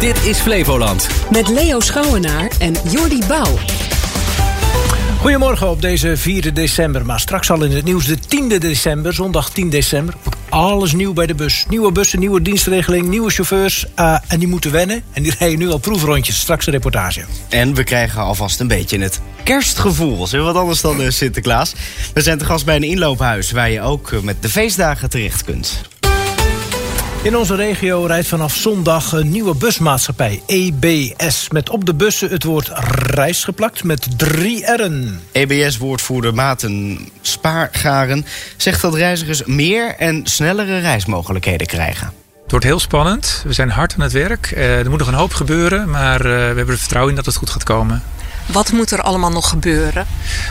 Dit is Flevoland. Met Leo Schouwenaar en Jordi Bouw. Goedemorgen op deze 4 december, maar straks al in het nieuws de 10e december, zondag 10 december. Alles nieuw bij de bus. Nieuwe bussen, nieuwe dienstregeling, nieuwe chauffeurs. Uh, en die moeten wennen. En die rijden nu al proefrondjes. Straks een reportage. En we krijgen alvast een beetje het kerstgevoel. Is wat anders dan uh, Sinterklaas. We zijn te gast bij een inloophuis waar je ook uh, met de feestdagen terecht kunt. In onze regio rijdt vanaf zondag een nieuwe busmaatschappij, EBS. Met op de bussen het woord reis geplakt met drie R'en. EBS-woordvoerder Maarten Spaargaren zegt dat reizigers meer en snellere reismogelijkheden krijgen. Het wordt heel spannend. We zijn hard aan het werk. er moet nog een hoop gebeuren, maar we hebben er vertrouwen in dat het goed gaat komen. Wat moet er allemaal nog gebeuren?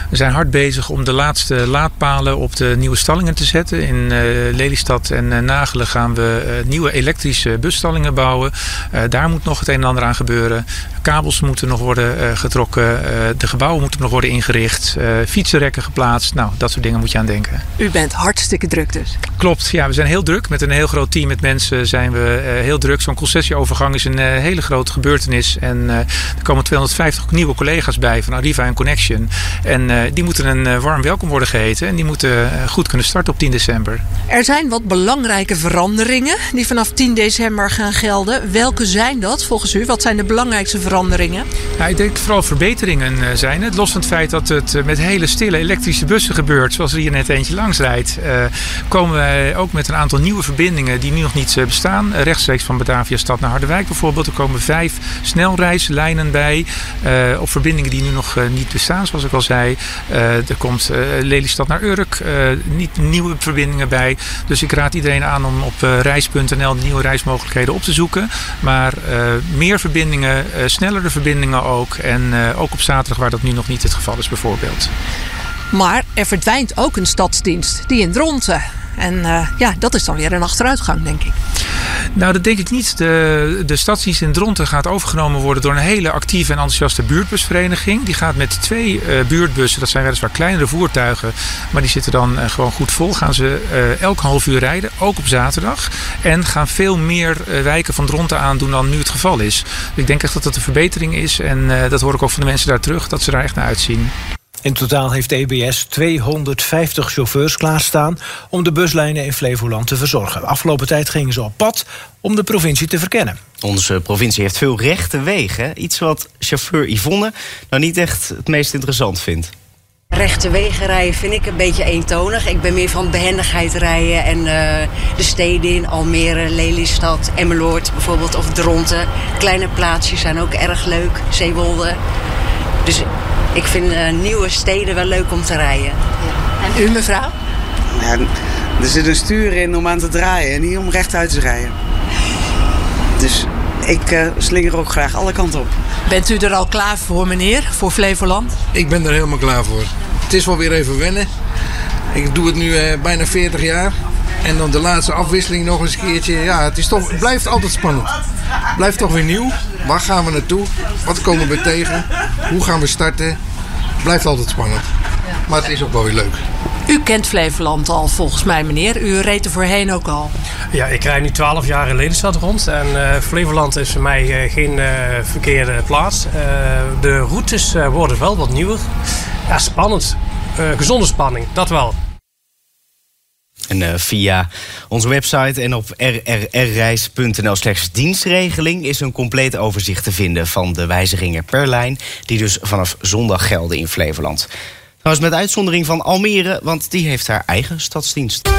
We zijn hard bezig om de laatste laadpalen op de nieuwe stallingen te zetten. In uh, Lelystad en uh, Nagelen gaan we uh, nieuwe elektrische busstallingen bouwen. daar moet nog het een en ander aan gebeuren. Kabels moeten nog worden getrokken. de gebouwen moeten nog worden ingericht. fietsenrekken geplaatst. Nou, dat soort dingen moet je aan denken. U bent hartstikke druk dus. Klopt, ja, we zijn heel druk. Met een heel groot team met mensen zijn we heel druk. Zo'n concessieovergang is een hele grote gebeurtenis. En er komen 250 nieuwe collega's bij van Arriva en Connection. En die moeten een warm welkom worden geheten. En die moeten goed kunnen starten op 10 december. Er zijn wat belangrijke veranderingen die vanaf 10 december gaan gelden. Welke zijn dat volgens u? Wat zijn de belangrijkste veranderingen? Nou, ik denk vooral verbeteringen zijn het. Los van het feit dat het met hele stille elektrische bussen gebeurt. Zoals er hier net eentje langs rijdt. komen wij ook met een aantal nieuwe verbindingen die nu nog niet bestaan. rechtstreeks van Batavia Stad naar Harderwijk bijvoorbeeld. Er komen vijf snelreislijnen bij. op verbindingen die nu nog niet bestaan, zoals ik al zei. Er komt Lelystad naar Urk, niet nieuwe verbindingen bij. Dus ik raad iedereen aan om op reis.nl de nieuwe reismogelijkheden op te zoeken. Maar meer verbindingen, snellere verbindingen ook. En ook op zaterdag waar dat nu nog niet het geval is bijvoorbeeld. Maar er verdwijnt ook een stadsdienst, die in Dronten. En uh, ja, dat is dan weer een achteruitgang, denk ik. Nou, dat denk ik niet. De, de stadsdienst in Dronten gaat overgenomen worden door een hele actieve en enthousiaste buurtbusvereniging. Die gaat met twee uh, buurtbussen, dat zijn weliswaar kleinere voertuigen, maar die zitten dan uh, gewoon goed vol. Gaan ze elk half uur rijden, ook op zaterdag. En gaan veel meer wijken van Dronten aandoen dan nu het geval is. ik denk echt dat dat een verbetering is. En dat hoor ik ook van de mensen daar terug, dat ze daar echt naar uitzien. In totaal heeft EBS 250 chauffeurs klaarstaan om de buslijnen in Flevoland te verzorgen. Afgelopen tijd gingen ze op pad om de provincie te verkennen. Onze provincie heeft veel rechte wegen. Iets wat chauffeur Yvonne nou niet echt het meest interessant vindt. Rechte wegen rijden vind ik een beetje eentonig. Ik ben meer van behendigheid rijden en uh, de steden in Almere, Lelystad, Emmeloord bijvoorbeeld of Dronten. Kleine plaatsjes zijn ook erg leuk, Zeewolde. Dus ik vind uh, nieuwe steden wel leuk om te rijden. Ja. En u mevrouw? Ja, er zit een stuur in om aan te draaien en niet om rechtuit te rijden. Dus ik uh, slinger ook graag alle kanten op. Bent u er al klaar voor, meneer, voor Flevoland? Ik ben er helemaal klaar voor. Het is wel weer even wennen. Ik doe het nu uh, bijna 40 jaar. En dan de laatste afwisseling nog eens een keertje. Ja, het, is toch, het blijft altijd spannend. Het blijft toch weer nieuw. Waar gaan we naartoe? Wat komen we tegen? Hoe gaan we starten? Het blijft altijd spannend. Maar het is ook wel weer leuk. U kent Flevoland al volgens mij, meneer. U reed er voorheen ook al. Ja, ik rijd nu 12 jaar in Lelystad rond. En uh, Flevoland is voor mij uh, geen uh, verkeerde plaats. de routes worden wel wat nieuwer. Ja, spannend. gezonde spanning, dat wel. En uh, via onze website en op rrreis.nl slechts dienstregeling is een compleet overzicht te vinden van de wijzigingen per lijn, die dus vanaf zondag gelden in Flevoland. Trouwens, met uitzondering van Almere, want die heeft haar eigen stadsdienst.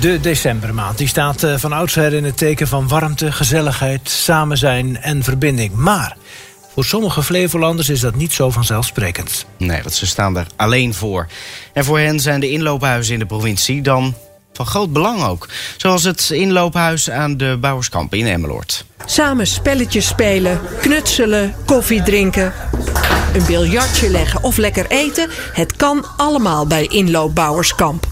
De decembermaand die staat uh, van oudsher in het teken van warmte, gezelligheid, samen zijn en verbinding. Maar voor sommige Flevolanders is dat niet zo vanzelfsprekend. Nee, want ze staan er alleen voor. En voor hen zijn de inloophuizen in de provincie dan van groot belang ook. Zoals het inloophuis aan de Bouwerskamp in Emmeloord. Samen spelletjes spelen, knutselen, koffie drinken, een biljartje leggen of lekker eten. Het kan allemaal bij inloop Bouwerskamp.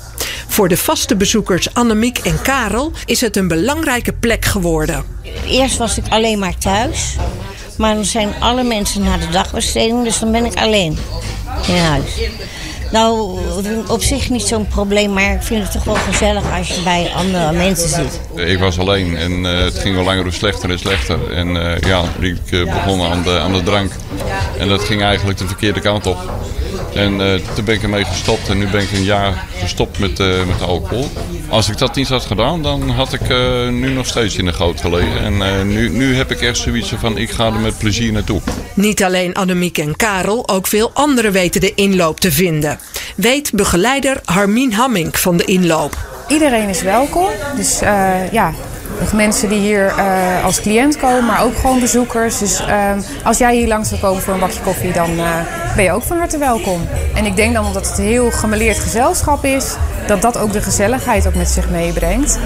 Voor de vaste bezoekers Annemiek en Karel is het een belangrijke plek geworden. Eerst was ik alleen maar thuis. Maar dan zijn alle mensen naar de dagbesteding, dus dan ben ik alleen in huis. Nou, op zich niet zo'n probleem, maar ik vind het toch wel gezellig als je bij andere mensen zit. Ik was alleen en eh, het ging wel langer hoe slechter en slechter. En uh, ja, ik uh, begon aan de, aan de drank. En dat ging eigenlijk de verkeerde kant op. En toen ben ik ermee gestopt en nu ben ik een jaar gestopt met, met alcohol. Als ik dat niet had gedaan, dan had ik nu nog steeds in de goot gelegen. En nu, nu heb ik echt zoiets van, ik ga er met plezier naartoe. Niet alleen Annemiek en Karel, ook veel anderen weten de inloop te vinden. Weet begeleider Harmien Hammink van de inloop. Iedereen is welkom. Dus uh, ja, mensen die hier uh, als cliënt komen, maar ook gewoon bezoekers. Dus uh, als jij hier langs wil komen voor een bakje koffie, dan ben je ook van harte welkom. En ik denk dan omdat het een heel gemeleerd gezelschap is, dat dat ook de gezelligheid ook met zich meebrengt.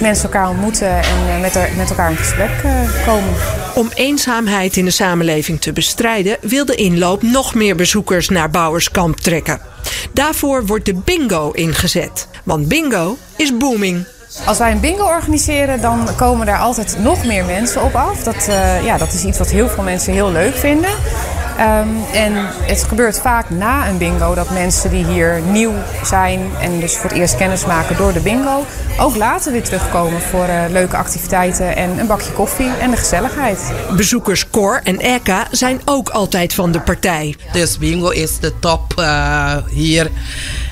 Mensen elkaar ontmoeten en met, er, met elkaar in gesprek komen. Om eenzaamheid in de samenleving te bestrijden, wil de inloop nog meer bezoekers naar Bouwerskamp trekken. Daarvoor wordt de bingo ingezet. Want bingo is booming. Als wij een bingo organiseren, dan komen daar altijd nog meer mensen op af. Dat, uh, ja, dat is iets wat heel veel mensen heel leuk vinden. Um, en het gebeurt vaak na een bingo dat mensen die hier nieuw zijn en dus voor het eerst kennis maken door de bingo, ook later weer terugkomen voor uh, leuke activiteiten en een bakje koffie en de gezelligheid. Bezoekers Cor en Eka zijn ook altijd van de partij. Dus bingo is de top uh, hier.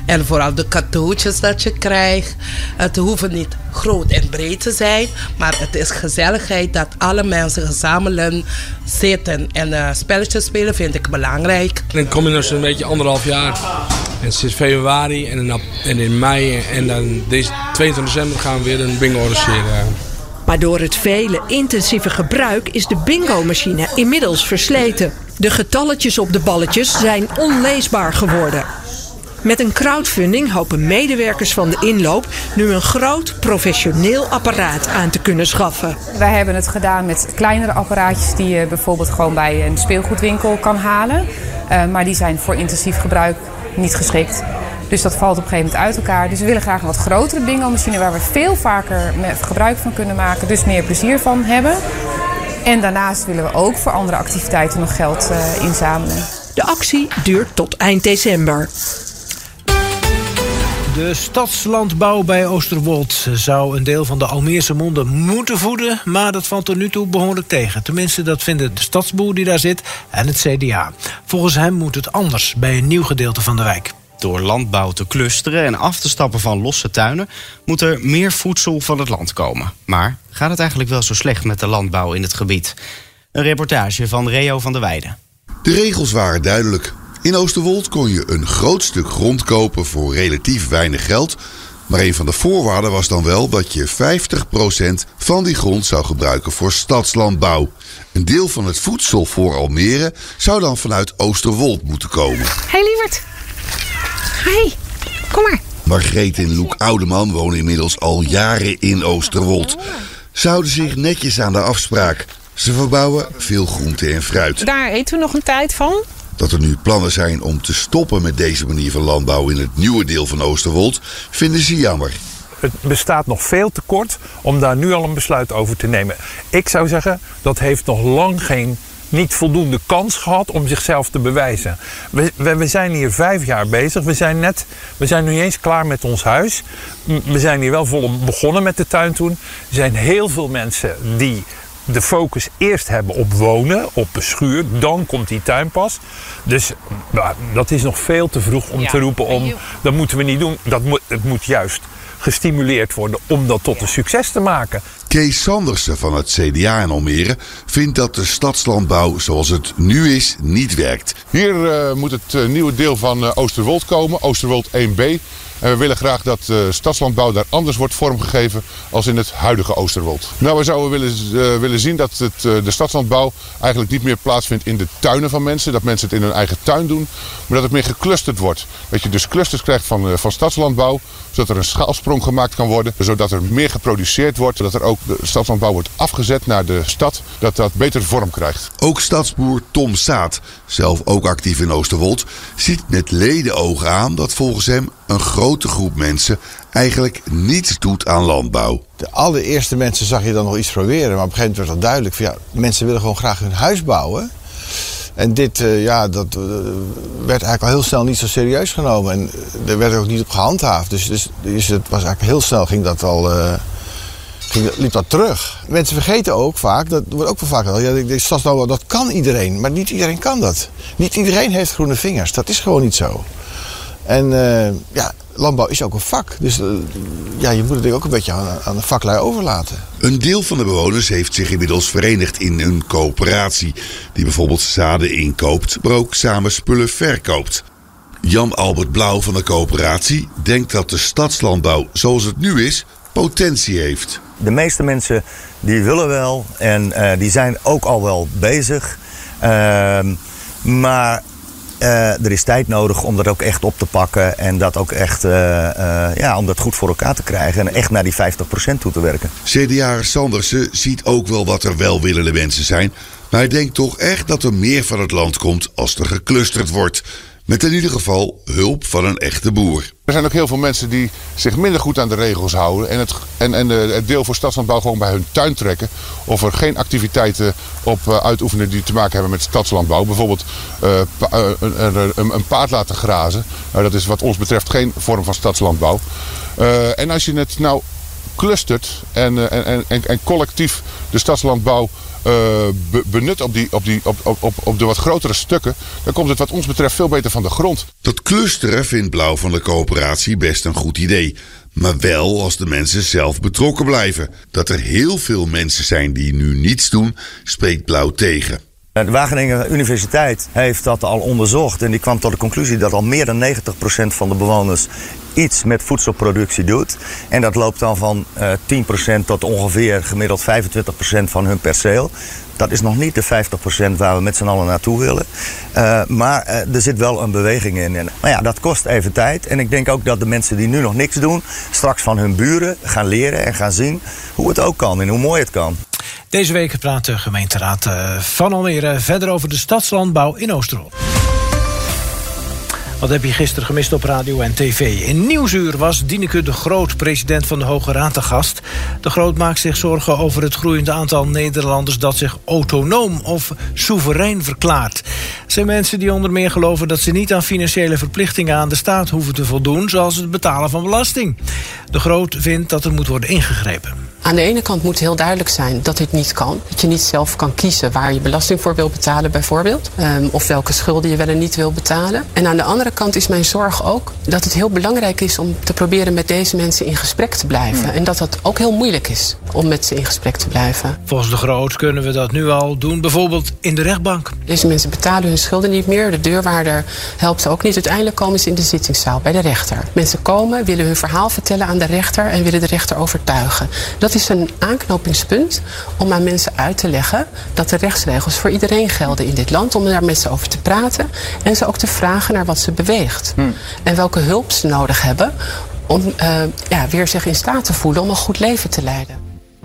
En vooral de cadeautjes dat je krijgt. Het hoeft niet groot en breed te zijn. Maar het is gezelligheid dat alle mensen gezamenlijk zitten en uh, spelletjes spelen. Vind ik belangrijk. Dan kom je nog zo'n beetje anderhalf jaar. En het is februari en in, en in mei. En dan deze 22 december gaan we weer een bingo organiseren. Maar door het vele intensieve gebruik is de bingo-machine inmiddels versleten. De getalletjes op de balletjes zijn onleesbaar geworden. Met een crowdfunding hopen medewerkers van de inloop nu een groot professioneel apparaat aan te kunnen schaffen. Wij hebben het gedaan met kleinere apparaatjes die je bijvoorbeeld gewoon bij een speelgoedwinkel kan halen. Uh, maar die zijn voor intensief gebruik niet geschikt. Dus dat valt op een gegeven moment uit elkaar. Dus we willen graag een wat grotere bingo-machine waar we veel vaker gebruik van kunnen maken. Dus meer plezier van hebben. En daarnaast willen we ook voor andere activiteiten nog geld uh, inzamelen. De actie duurt tot eind december. De stadslandbouw bij Oosterwold zou een deel van de Almeerse monden moeten voeden, maar dat valt er nu toe behoorlijk tegen. Tenminste, dat vinden de stadsboer die daar zit en het CDA. Volgens hem moet het anders bij een nieuw gedeelte van de wijk. Door landbouw te clusteren en af te stappen van losse tuinen moet er meer voedsel van het land komen. Maar gaat het eigenlijk wel zo slecht met de landbouw in het gebied? Een reportage van Reo van der Weijden. De regels waren duidelijk. In Oosterwold kon je een groot stuk grond kopen voor relatief weinig geld. Maar een van de voorwaarden was dan wel dat je 50% van die grond zou gebruiken voor stadslandbouw. Een deel van het voedsel voor Almere zou dan vanuit Oosterwold moeten komen. Hey lieverd. Hey, kom maar. Margreet en Loek Oudeman wonen inmiddels al jaren in Oosterwold. Ze houden zich netjes aan de afspraak. Ze verbouwen veel groente en fruit. Daar eten we nog een tijd van. Dat er nu plannen zijn om te stoppen met deze manier van landbouw in het nieuwe deel van Oosterwold, vinden ze jammer. Het bestaat nog veel te kort om daar nu al een besluit over te nemen. Ik zou zeggen, dat heeft nog lang geen niet voldoende kans gehad om zichzelf te bewijzen. We, we, we, zijn hier vijf jaar bezig. We zijn, net, we zijn nu eens klaar met ons huis. We zijn hier wel volop begonnen met de tuin toen. Er zijn heel veel mensen die de focus eerst hebben op wonen, op beschuur. Dan komt die tuin pas. Dus nou, dat is nog veel te vroeg om te roepen om... dat moeten we niet doen. Dat moet, het moet juist gestimuleerd worden om dat tot een succes te maken. Kees Sandersen van het CDA in Almere vindt dat de stadslandbouw zoals het nu is niet werkt. Hier uh, moet het uh, nieuwe deel van uh, Oosterwold komen, Oosterwold 1B. En we willen graag dat uh, stadslandbouw daar anders wordt vormgegeven als in het huidige Oosterwold. Nou, we zouden willen, uh, willen zien dat het, uh, de stadslandbouw eigenlijk niet meer plaatsvindt in de tuinen van mensen. Dat mensen het in hun eigen tuin doen. Maar dat het meer geclusterd wordt. Dat je dus clusters krijgt van, van stadslandbouw. Zodat er een schaalsprong gemaakt kan worden. Zodat er meer geproduceerd wordt. Zodat er ook de stadslandbouw wordt afgezet naar de stad. Dat dat beter vorm krijgt. Ook stadsboer Tom Saat, zelf ook actief in Oosterwold, ziet met ledenogen aan dat volgens hem een grote groep mensen eigenlijk niets doet aan landbouw. De allereerste mensen zag je dan nog iets proberen, maar op een gegeven moment werd dat duidelijk. Van, ja, mensen willen gewoon graag hun huis bouwen. En dit, eh, ja, dat eh, werd eigenlijk al heel snel niet zo serieus genomen. En eh, er werd ook niet op gehandhaafd. Dus, dus, dus het was eigenlijk heel snel ging dat al... liep dat terug. Mensen vergeten ook vaak, dat wordt ook wel vaak al, ja, dat kan iedereen, maar niet iedereen kan dat. Niet iedereen heeft groene vingers, dat is gewoon niet zo. En eh, ja, landbouw is ook een vak, dus eh, ja, je moet het ook een beetje aan, aan de vaklui overlaten. Een deel van de bewoners heeft zich inmiddels verenigd in een coöperatie. Die bijvoorbeeld zaden inkoopt, maar ook samen spullen verkoopt. Jan Albert Blauw van de coöperatie denkt dat de stadslandbouw zoals het nu is potentie heeft. De meeste mensen die willen wel en eh, die zijn ook al wel bezig. Ehm, maar er is tijd nodig om dat ook echt op te pakken en dat ook echt eh, eh, ja, om dat goed voor elkaar te krijgen en echt naar die 50% toe te werken. CDA Sandersen ziet ook wel wat er welwillende mensen zijn. Maar hij denkt toch echt dat er meer van het land komt als er geclusterd wordt. Met in ieder geval hulp van een echte boer. Er zijn ook heel veel mensen die zich minder goed aan de regels houden. En het, en, en het deel voor stadslandbouw gewoon bij hun tuin trekken. Of er geen activiteiten op uh, uitoefenen die te maken hebben met stadslandbouw. Bijvoorbeeld uh, een, een, een, paard laten grazen. Nou, dat is wat ons betreft geen vorm van stadslandbouw. en als je het nou clustert en, en, en, en collectief de stadslandbouw uh, benut op, die, op, die, op, op, op de wat grotere stukken, dan komt het wat ons betreft veel beter van de grond. Dat clusteren vindt Blauw van de coöperatie best een goed idee. Maar wel als de mensen zelf betrokken blijven. Dat er heel veel mensen zijn die nu niets doen, spreekt Blauw tegen. De Wageningen Universiteit heeft dat al onderzocht en die kwam tot de conclusie dat al meer dan 90% van de bewoners iets met voedselproductie doet. En dat loopt dan van uh, 10% tot ongeveer gemiddeld 25% van hun perceel. Dat is nog niet de 50% waar we met z'n allen naartoe willen. Uh, maar uh, er zit wel een beweging in. En, maar ja, dat kost even tijd. En ik denk ook dat de mensen die nu nog niks doen, straks van hun buren gaan leren en gaan zien hoe het ook kan en hoe mooi het kan. Deze week praat de gemeenteraad uh, van Almere verder over de stadslandbouw in Oosterhout. Wat heb je gisteren gemist op radio en tv? In Nieuwsuur was Dieneke de Groot, president van de Hoge Raad, te gast. De Groot maakt zich zorgen over het groeiende aantal Nederlanders... dat zich autonoom of soeverein verklaart. Het zijn mensen die onder meer geloven dat ze niet aan financiële verplichtingen aan de staat hoeven te voldoen... zoals het betalen van belasting. De Groot vindt dat er moet worden ingegrepen. Aan de ene kant moet heel duidelijk zijn dat dit niet kan. Dat je niet zelf kan kiezen waar je belasting voor wil betalen bijvoorbeeld. Um, of welke schulden je wel en niet wil betalen. En aan de andere kant is mijn zorg ook dat het heel belangrijk is om te proberen met deze mensen in gesprek te blijven. Hmm. En dat dat ook heel moeilijk is om met ze in gesprek te blijven. Volgens de Groot kunnen we dat nu al doen, bijvoorbeeld in de rechtbank. Deze mensen betalen hun schulden niet meer. De deurwaarder helpt ze ook niet. Uiteindelijk komen ze in de zittingszaal bij de rechter. Mensen komen, willen hun verhaal vertellen aan de rechter en willen de rechter overtuigen. Dat is een aanknopingspunt om aan mensen uit te leggen dat de rechtsregels voor iedereen gelden in dit land. Om daar met ze over te praten en ze ook te vragen naar wat ze beweegt. Hmm. En welke hulp ze nodig hebben om uh, ja, weer zich in staat te voelen om een goed leven te leiden.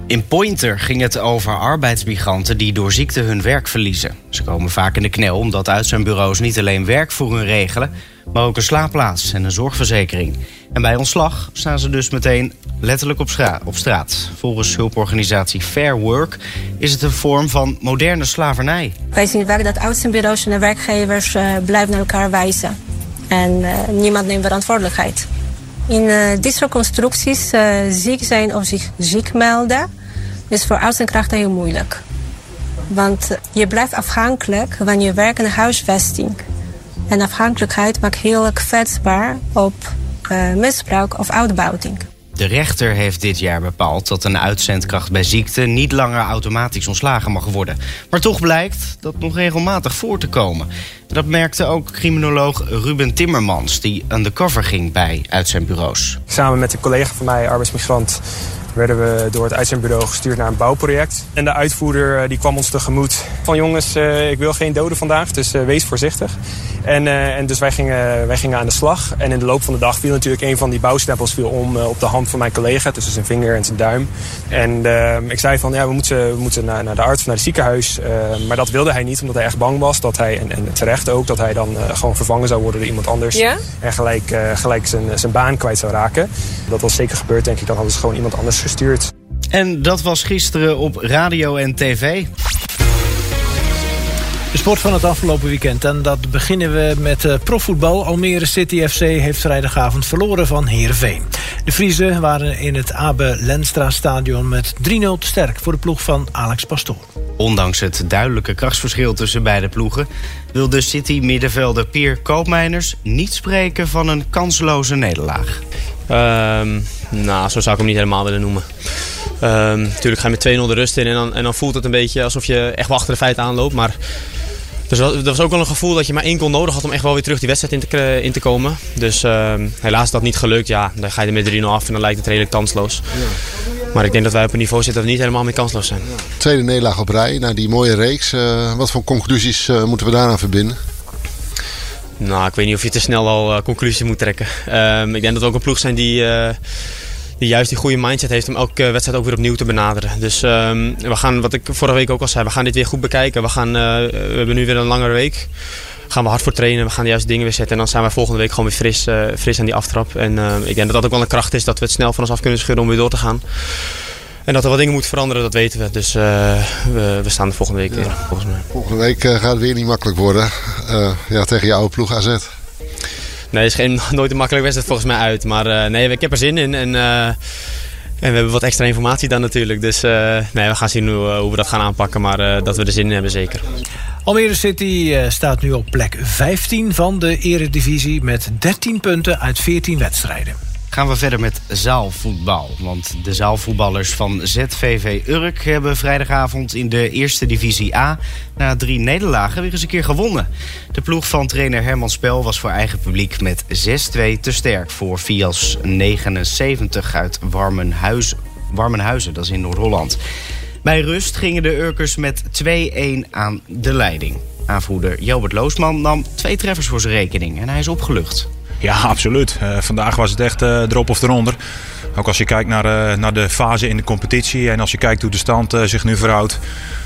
In Pointer ging het over arbeidsmigranten die door ziekte hun werk verliezen. Ze komen vaak in de knel omdat uitzendbureaus niet alleen werk voor hun regelen, maar ook een slaapplaats en een zorgverzekering. En bij ontslag staan ze dus meteen letterlijk op, stra op straat. Volgens hulporganisatie Fair Work is het een vorm van moderne slavernij. Wij zien vaak dat uitzendbureaus en de werkgevers uh, blijven naar elkaar wijzen. En uh, niemand neemt verantwoordelijkheid. In uh, dit soort constructies ziek zijn of zich ziek melden is voor uitzendkrachten heel moeilijk. Want je blijft afhankelijk van je werk en huisvesting. En afhankelijkheid maakt heel kwetsbaar op misbruik of uitbuiting. De rechter heeft dit jaar bepaald dat een uitzendkracht bij ziekte niet langer automatisch ontslagen mag worden. Maar toch blijkt dat nog regelmatig voor te komen. Dat merkte ook criminoloog Ruben Timmermans, die undercover ging bij uitzendbureaus. Samen met een collega van mij, arbeidsmigrant, werden we door het uitzendbureau gestuurd naar een bouwproject. En de uitvoerder die kwam ons tegemoet van jongens, uh, ik wil geen doden vandaag, dus uh, wees voorzichtig. En, en dus wij gingen, wij gingen aan de slag. En in de loop van de dag viel natuurlijk een van die bouwstempels viel om op de hand van mijn collega, tussen zijn vinger en zijn duim. En ik zei van ja, we moeten, we moeten naar, naar de arts of naar het ziekenhuis. maar dat wilde hij niet, omdat hij echt bang was dat hij, en, en terecht ook, dat hij dan gewoon vervangen zou worden door iemand anders. Ja? En gelijk, gelijk zijn, zijn baan kwijt zou raken. Dat was zeker gebeurd, denk ik. Dan hadden ze gewoon iemand anders gestuurd. En dat was gisteren op radio en tv. De sport van het afgelopen weekend. En dat beginnen we met uh, profvoetbal. Almere City FC heeft vrijdagavond verloren van Heerenveen. De Friese waren in het Abe Lenstra stadion met 3-0 te sterk... voor de ploeg van Alex Pastoor. Ondanks het duidelijke krachtsverschil tussen beide ploegen... wil de City-middenvelder Pier Koopmeiners niet spreken van een kansloze nederlaag. Um, nou, zo zou ik hem niet helemaal willen noemen. Um, natuurlijk ga je met 2-0 de rust in en dan, en dan voelt het een beetje alsof je echt wel achter de feiten aanloopt. Maar dus er was ook wel een gevoel dat je maar één goal nodig had om echt wel weer terug die wedstrijd in te, in te komen. Dus uh, helaas is dat niet gelukt. Ja, dan ga je er met 3-0 af en dan lijkt het redelijk kansloos. Ja. Maar ik denk dat wij op een niveau zitten dat we niet helemaal meer kansloos zijn. Tweede nederlaag op rij, na die mooie reeks. Uh, wat voor conclusies uh, moeten we daaraan verbinden? Nou, ik weet niet of je te snel al uh, conclusies moet trekken. Um, ik denk dat we ook een ploeg zijn die, uh, die juist die goede mindset heeft om elke wedstrijd ook weer opnieuw te benaderen. Dus um, we gaan, wat ik vorige week ook al zei, we gaan dit weer goed bekijken. We, gaan, uh, we hebben nu weer een langere week. Gaan we hard voor trainen, we gaan de juiste dingen weer zetten. En dan zijn we volgende week gewoon weer fris, fris aan die aftrap. En ik denk dat dat ook wel een kracht is, dat we het snel van ons af kunnen schudden om weer door te gaan. En dat er wat dingen moeten veranderen, dat weten we. Dus uh, we, we, staan er volgende week ja. weer, volgens mij. Volgende week uh, gaat het weer niet makkelijk worden. Uh, ja, tegen je oude ploeg AZ. Nee, het is geen, nooit een makkelijke wedstrijd volgens mij uit. Maar nee, ik heb er zin in. En, en we hebben wat extra informatie dan natuurlijk. Dus nee, we gaan zien hoe, hoe we dat gaan aanpakken. Maar dat we er zin in hebben, zeker. Almere City staat nu op plek 15 van de eredivisie... met 13 punten uit 14 wedstrijden gaan we verder met zaalvoetbal. Want de zaalvoetballers van ZVV Urk hebben vrijdagavond in de eerste divisie A... na drie nederlagen weer eens een keer gewonnen. De ploeg van trainer Herman Spel was voor eigen publiek met 6-2 te sterk... voor Fias 79 uit Warmenhuizen, Warmenhuizen dat is in Noord-Holland. Bij rust gingen de Urkers met 2-1 aan de leiding. Aanvoerder Jobert Loosman nam twee treffers voor zijn rekening en hij is opgelucht. Ja, absoluut. Uh, vandaag was het echt uh, erop of eronder. Ook als je kijkt naar, uh, naar de fase in de competitie en als je kijkt hoe de stand zich nu verhoudt.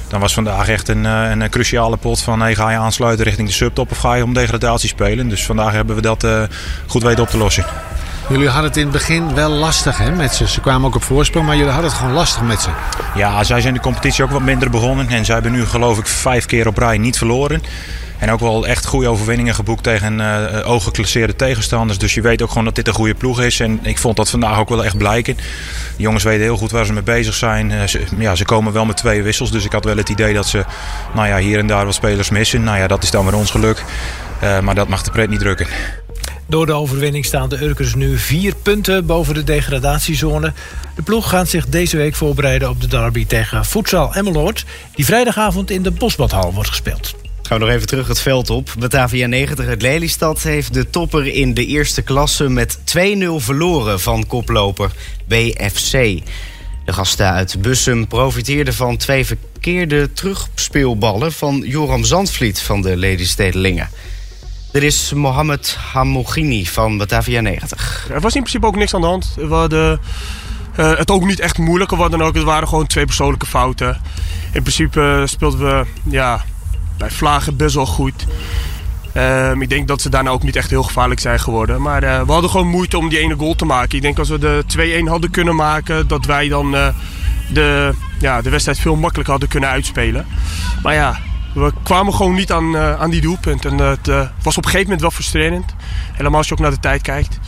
Dan was vandaag echt een, een cruciale pot van hey, ga je aansluiten richting de subtop of ga je om degradatie spelen. Dus vandaag hebben we dat goed weten op te lossen. Jullie hadden het in het begin wel lastig hè, met ze. Ze kwamen ook op voorsprong, maar jullie hadden het gewoon lastig met ze. Ja, zij zijn de competitie ook wat minder begonnen. En zij hebben nu geloof ik vijf keer op rij niet verloren. En ook wel echt goede overwinningen geboekt tegen uh, tegenstanders. Dus je weet ook gewoon dat dit een goede ploeg is. En ik vond dat vandaag ook wel echt blijken. De jongens weten heel goed waar ze mee bezig zijn. Uh, ze, ja, ze komen wel met twee wissels. Dus ik had wel het idee dat ze nou ja, hier en daar wat spelers missen. Nou ja, dat is dan weer ons geluk. Maar dat mag de pret niet drukken. Door de overwinning staan de Urkers nu vier punten boven de degradatiezone. De ploeg gaat zich deze week voorbereiden op de derby tegen Futsal Emmeloord... die vrijdagavond in de Bosbadhal wordt gespeeld. Gaan we nog even terug het veld op. Batavia 90 uit Lelystad heeft de topper in de eerste klasse met 2-0 verloren van koploper BFC. De gasten uit Bussum profiteerden van twee verkeerde terugspeelballen van Joram Zandvliet van de Lelystedelingen. Er is Mohamed Hamougini van Batavia 90. Er was in principe ook niks aan de hand. We hadden uh, het ook niet echt moeilijk. Wat dan ook. Het waren gewoon twee persoonlijke fouten. In principe speelden we ja, bij Vlagen best wel goed. Um, ik denk dat ze daarna ook niet echt heel gevaarlijk zijn geworden. Maar uh, we hadden gewoon moeite om die ene goal te maken. Ik denk als we de 2-1 hadden kunnen maken, dat wij dan uh, de, ja, de wedstrijd veel makkelijker hadden kunnen uitspelen. Maar ja, we kwamen gewoon niet aan, uh, aan die doelpunt. En het was op een gegeven moment wel frustrerend. Helemaal als je ook naar de tijd kijkt.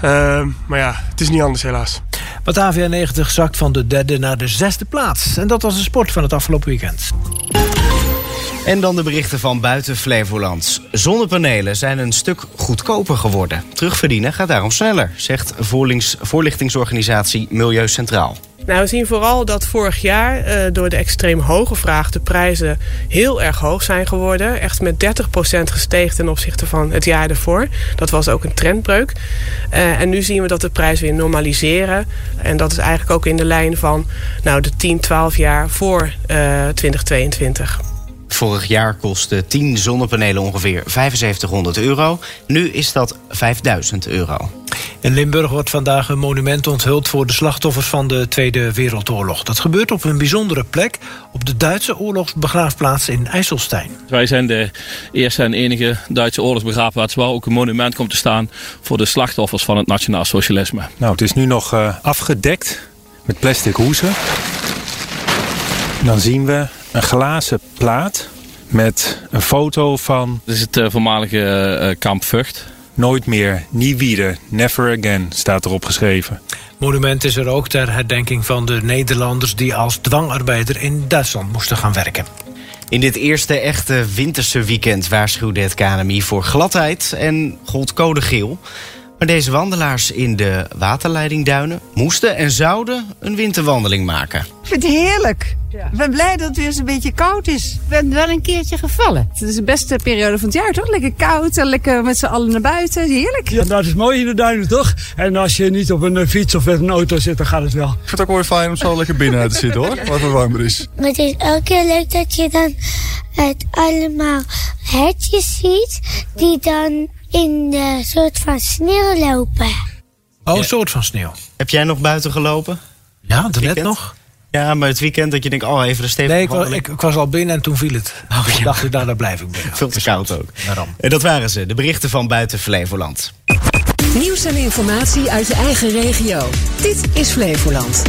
Ehm, maar ja, het is niet anders helaas. Batavia 90 zakt van de derde naar de zesde plaats. En dat was de sport van het afgelopen weekend. En dan de berichten van buiten Flevoland. Zonnepanelen zijn een stuk goedkoper geworden. Terugverdienen gaat daarom sneller, zegt voorlichtingsorganisatie Milieu Centraal. Nou, we zien vooral dat vorig jaar uh, door de extreem hoge vraag de prijzen heel erg hoog zijn geworden. Echt met 30% gestegen ten opzichte van het jaar ervoor. Dat was ook een trendbreuk. Uh, en nu zien we dat de prijzen weer normaliseren. En dat is eigenlijk ook in de lijn van nou, de 10, 12 jaar voor uh, eh, 2022. Vorig jaar kostte 10 zonnepanelen ongeveer 7500 euro. Nu is dat 5000 euro. In Limburg wordt vandaag een monument onthuld voor de slachtoffers van de Tweede Wereldoorlog. Dat gebeurt op een bijzondere plek op de Duitse oorlogsbegraafplaats in IJsselstein. Wij zijn de eerste en enige Duitse oorlogsbegraafplaats waar ook een monument komt te staan voor de slachtoffers van het nationaal socialisme. Nou, het is nu nog uh, afgedekt met plastic hoesen. Dan zien we een glazen plaat Met een foto van... Dit is het uh, voormalige uh, kamp Vught. Nooit meer, nie wieder, never again staat erop geschreven. Monument is er ook ter herdenking van de Nederlanders die als dwangarbeider in Duitsland moesten gaan werken. In dit eerste echte winterse weekend waarschuwde het KNMI voor gladheid en gold code geel. Maar deze wandelaars in de waterleidingduinen moesten en zouden een winterwandeling maken. Ik vind het heerlijk. Ik ben blij dat het weer eens een beetje koud is. Ik ben wel een keertje gevallen. Het is de beste periode van het jaar, toch? Lekker koud en lekker met z'n allen naar buiten. Heerlijk. Ja, dat is mooi in de duinen, toch? En als je niet op een eh, fiets of met een auto zit, dan gaat het wel. Ik vind het ook wel fijn om zo lekker binnen te zitten, hoor. Wat het warmer is. Maar het is elke keer leuk dat je dan het allemaal hertjes ziet die dan in de soort van sneeuw lopen. Oh, een soort van sneeuw. Heb jij nog buiten gelopen? Ja, net nog. Ja, maar het weekend dat je denkt, oh, even de stevige Nee, ik was, ik, ik was, al binnen en toen viel het. Oh, ja. dacht ik, nou, daar blijf ik binnen. Veel te koud ook. Daarom. En dat waren ze, de berichten van buiten Flevoland. Nieuws en informatie uit je eigen regio. Dit is Flevoland.